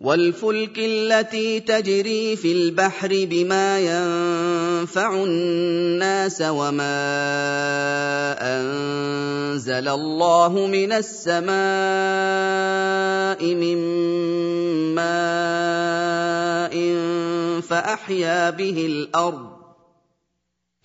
والفلك التي تجري في البحر بما ينفع الناس وما أنزل الله من السماء من ماء فأحيا به الأرض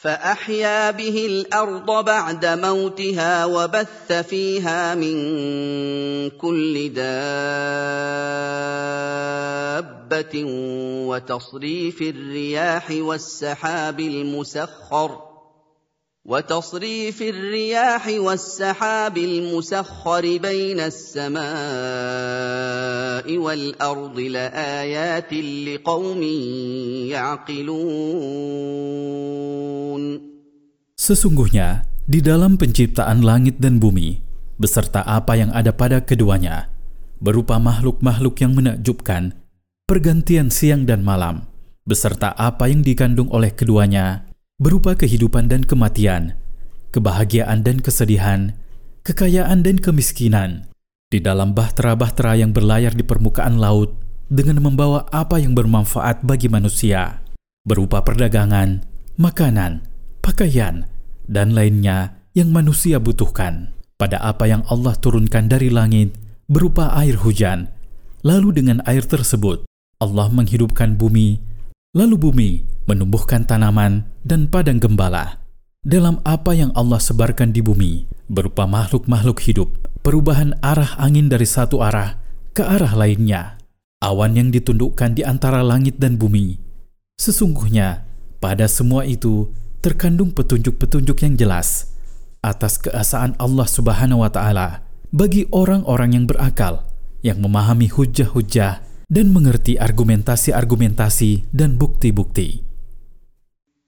فأحيا به الأرض بعد موتها وبث فيها من كل دابة وتصريف الرياح والسحاب المسخر وتصريف الرياح والسحاب المسخر بين السماء والأرض لآيات لقوم يعقلون Sesungguhnya di dalam penciptaan langit dan bumi beserta apa yang ada pada keduanya berupa makhluk-makhluk yang menakjubkan pergantian siang dan malam beserta apa yang dikandung oleh keduanya berupa kehidupan dan kematian, kebahagiaan dan kesedihan, kekayaan dan kemiskinan, di dalam bahtera-bahtera yang berlayar di permukaan laut dengan membawa apa yang bermanfaat bagi manusia, berupa perdagangan, makanan, pakaian, dan lainnya yang manusia butuhkan pada apa yang Allah turunkan dari langit berupa air hujan. Lalu dengan air tersebut, Allah menghidupkan bumi, lalu bumi menumbuhkan tanaman dan padang gembala. Dalam apa yang Allah sebarkan di bumi, berupa makhluk-makhluk hidup, perubahan arah angin dari satu arah ke arah lainnya, awan yang ditundukkan di antara langit dan bumi. Sesungguhnya, pada semua itu terkandung petunjuk-petunjuk yang jelas atas keesaan Allah Subhanahu wa Ta'ala bagi orang-orang yang berakal, yang memahami hujah-hujah dan mengerti argumentasi-argumentasi dan bukti-bukti.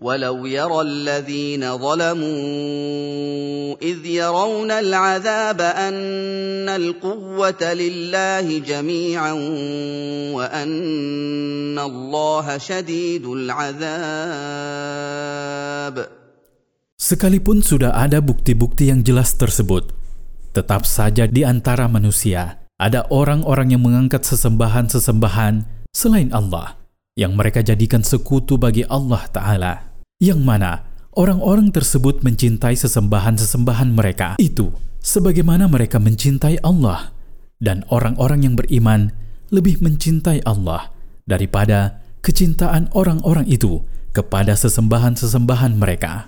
ولو يرى الذين ظلموا اذ يرون العذاب ان القوه لله جميعا وان الله شديد العذاب Sekalipun sudah ada bukti-bukti yang jelas tersebut, tetap saja di antara manusia ada orang-orang yang mengangkat sesembahan-sesembahan selain Allah yang mereka jadikan sekutu bagi Allah Ta'ala, yang mana orang-orang tersebut mencintai sesembahan-sesembahan mereka itu sebagaimana mereka mencintai Allah, dan orang-orang yang beriman lebih mencintai Allah daripada kecintaan orang-orang itu kepada sesembahan-sesembahan mereka.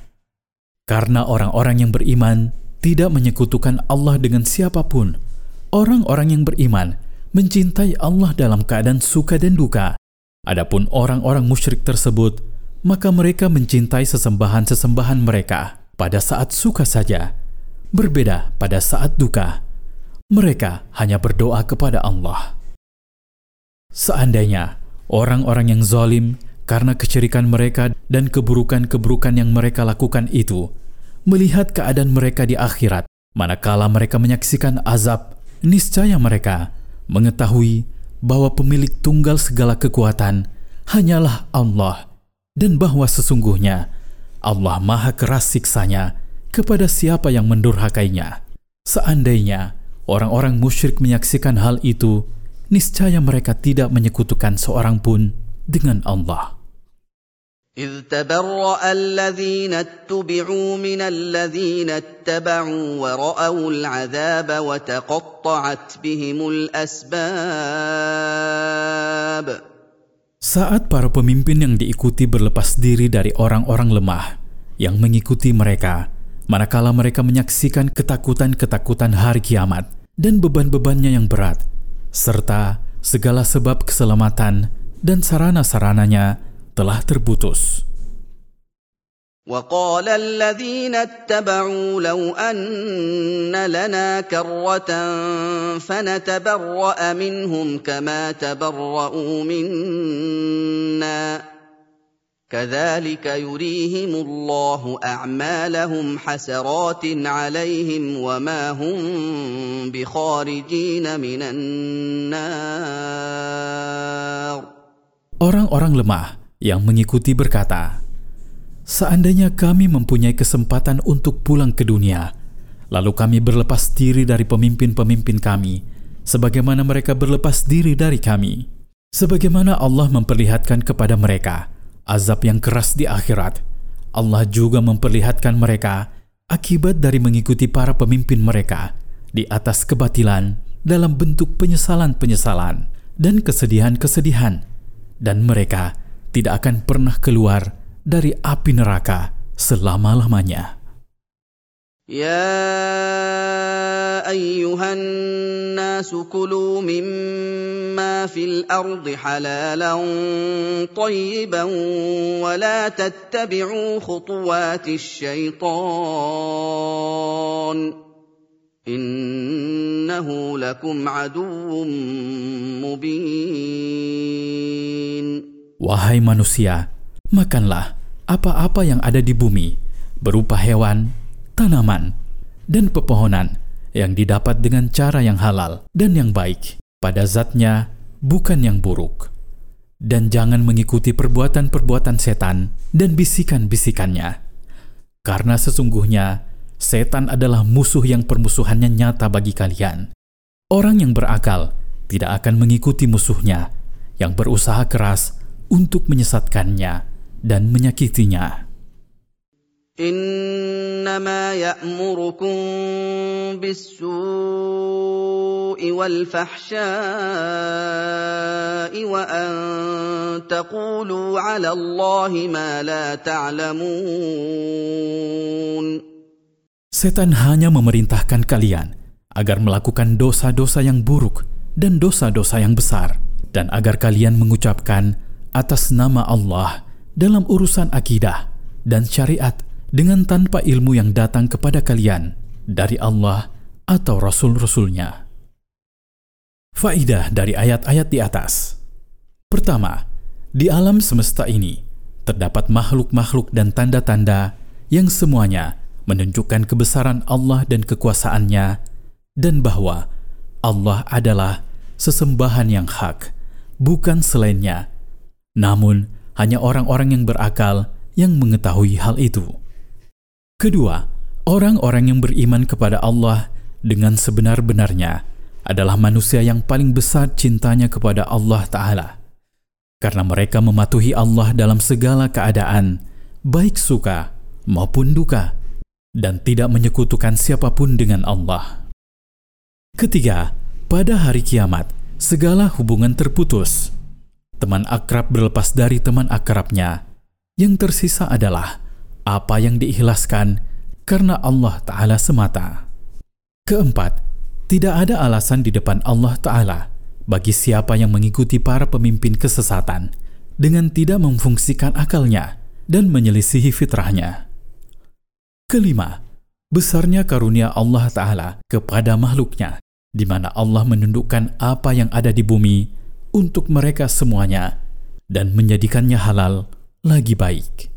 Karena orang-orang yang beriman tidak menyekutukan Allah dengan siapa pun, orang-orang yang beriman mencintai Allah dalam keadaan suka dan duka. Adapun orang-orang musyrik tersebut, maka mereka mencintai sesembahan-sesembahan mereka pada saat suka saja, berbeda pada saat duka. Mereka hanya berdoa kepada Allah. Seandainya orang-orang yang zalim karena kesyirikan mereka dan keburukan-keburukan yang mereka lakukan itu melihat keadaan mereka di akhirat, manakala mereka menyaksikan azab, niscaya mereka mengetahui bahwa pemilik tunggal segala kekuatan hanyalah Allah dan bahwa sesungguhnya Allah maha keras siksanya kepada siapa yang mendurhakainya. Seandainya orang-orang musyrik menyaksikan hal itu, niscaya mereka tidak menyekutukan seorang pun dengan Allah. إذ تبرأ الذين اتبعوا من الذين اتبعوا ورأوا العذاب وتقطعت بهم الأسباب Saat para pemimpin yang diikuti berlepas diri dari orang-orang lemah yang mengikuti mereka, manakala mereka menyaksikan ketakutan-ketakutan hari kiamat dan beban-bebannya yang berat, serta segala sebab keselamatan dan sarana-sarananya telah terputus. وقال الذين اتبعوا لو أن لنا كرة فنتبرأ منهم كما تبرأوا منا كذلك يريهم الله أعمالهم حسرات عليهم وما هم بخارجين من النار Orang-orang lemah yang mengikuti berkata, Seandainya kami mempunyai kesempatan untuk pulang ke dunia, lalu kami berlepas diri dari pemimpin-pemimpin kami, sebagaimana mereka berlepas diri dari kami. Sebagaimana Allah memperlihatkan kepada mereka azab yang keras di akhirat, Allah juga memperlihatkan mereka akibat dari mengikuti para pemimpin mereka di atas kebatilan dalam bentuk penyesalan-penyesalan dan kesedihan-kesedihan, dan mereka tidak akan pernah keluar dari api neraka selama-lamanya. يا ايها الناس كلوا مما في الأرض حلالا طيبا ولا تتبعوا خطوات الشيطان انه لكم عدو مبين Wahai manusia, makanlah apa-apa yang ada di bumi, berupa hewan, tanaman, dan pepohonan yang didapat dengan cara yang halal dan yang baik, pada zatnya bukan yang buruk. Dan jangan mengikuti perbuatan-perbuatan setan dan bisikan-bisikannya. Karena sesungguhnya setan adalah musuh yang permusuhannya nyata bagi kalian. Orang yang berakal tidak akan mengikuti musuhnya yang berusaha keras untuk menyesatkannya dan menyakitinya. انما يامركم بالسوء والفحشاء وان تقولوا على الله ما لا تعلمون Setan hanya memerintahkan kalian agar melakukan dosa-dosa yang buruk dan dosa-dosa yang besar, dan agar kalian mengucapkan atas nama Allah dalam urusan akidah dan syariat dengan tanpa ilmu yang datang kepada kalian dari Allah atau Rasul-Rasulnya. Faidah dari ayat-ayat di atas. Pertama, di alam semesta ini terdapat makhluk-makhluk dan tanda-tanda yang semuanya menunjukkan kebesaran Allah dan kekuasaannya dan bahwa Allah adalah sesembahan yang hak, bukan selainnya. Namun, hanya orang-orang yang berakal yang mengetahui hal itu. Kedua, orang-orang yang beriman kepada Allah dengan sebenar-benarnya adalah manusia yang paling besar cintanya kepada Allah Ta'ala. Karena mereka mematuhi Allah dalam segala keadaan, baik suka maupun duka, dan tidak menyekutukan siapa pun dengan Allah. Ketiga, pada hari kiamat, segala hubungan terputus. Teman akrab berlepas dari teman akrabnya. Yang tersisa adalah apa yang diikhlaskan karena Allah Ta'ala semata. Keempat, tidak ada alasan di depan Allah Ta'ala bagi siapa yang mengikuti para pemimpin kesesatan dengan tidak memfungsikan akalnya dan menyelisihi fitrahnya. Kelima, besarnya karunia Allah Ta'ala kepada makhluknya, di mana Allah menundukkan apa yang ada di bumi untuk mereka semuanya dan menjadikannya halal lagi baik.